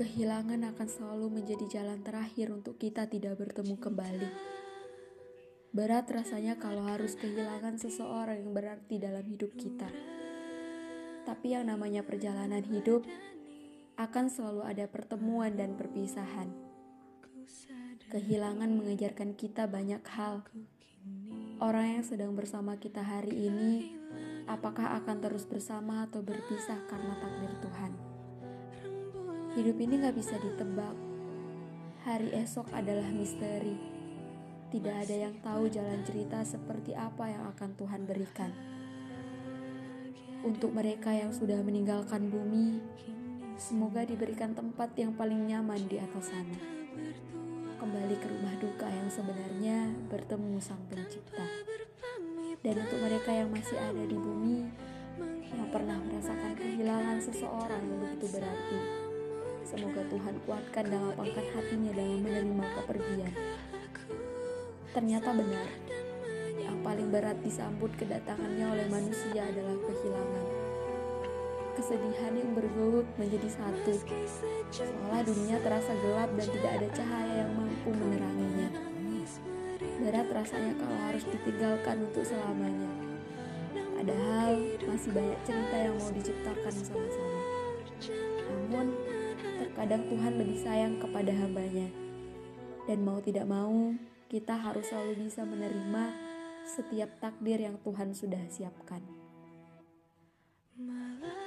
kehilangan akan selalu menjadi jalan terakhir untuk kita tidak bertemu kembali. Berat rasanya kalau harus kehilangan seseorang yang berarti dalam hidup kita. Tapi yang namanya perjalanan hidup akan selalu ada pertemuan dan perpisahan. Kehilangan mengajarkan kita banyak hal. Orang yang sedang bersama kita hari ini, apakah akan terus bersama atau berpisah karena takdir Tuhan? Hidup ini gak bisa ditebak. Hari esok adalah misteri. Tidak ada yang tahu jalan cerita seperti apa yang akan Tuhan berikan. Untuk mereka yang sudah meninggalkan bumi, semoga diberikan tempat yang paling nyaman di atas sana. Kembali ke rumah duka yang sebenarnya bertemu Sang Pencipta. Dan untuk mereka yang masih ada di bumi, yang pernah merasakan kehilangan seseorang yang begitu berarti, semoga Tuhan kuatkan dan lapangkan hatinya dalam menerima kepergian. Ternyata benar, yang paling berat disambut kedatangannya oleh manusia adalah kehilangan. Kesedihan yang bergelut menjadi satu, seolah dunia terasa gelap dan tidak ada cahaya yang mampu meneranginya. Berat rasanya kalau harus ditinggalkan untuk selamanya. Padahal masih banyak cerita yang mau diciptakan sama-sama. Namun, terkadang Tuhan lebih sayang kepada hambanya. Dan mau tidak mau, kita harus selalu bisa menerima setiap takdir yang Tuhan sudah siapkan. Malah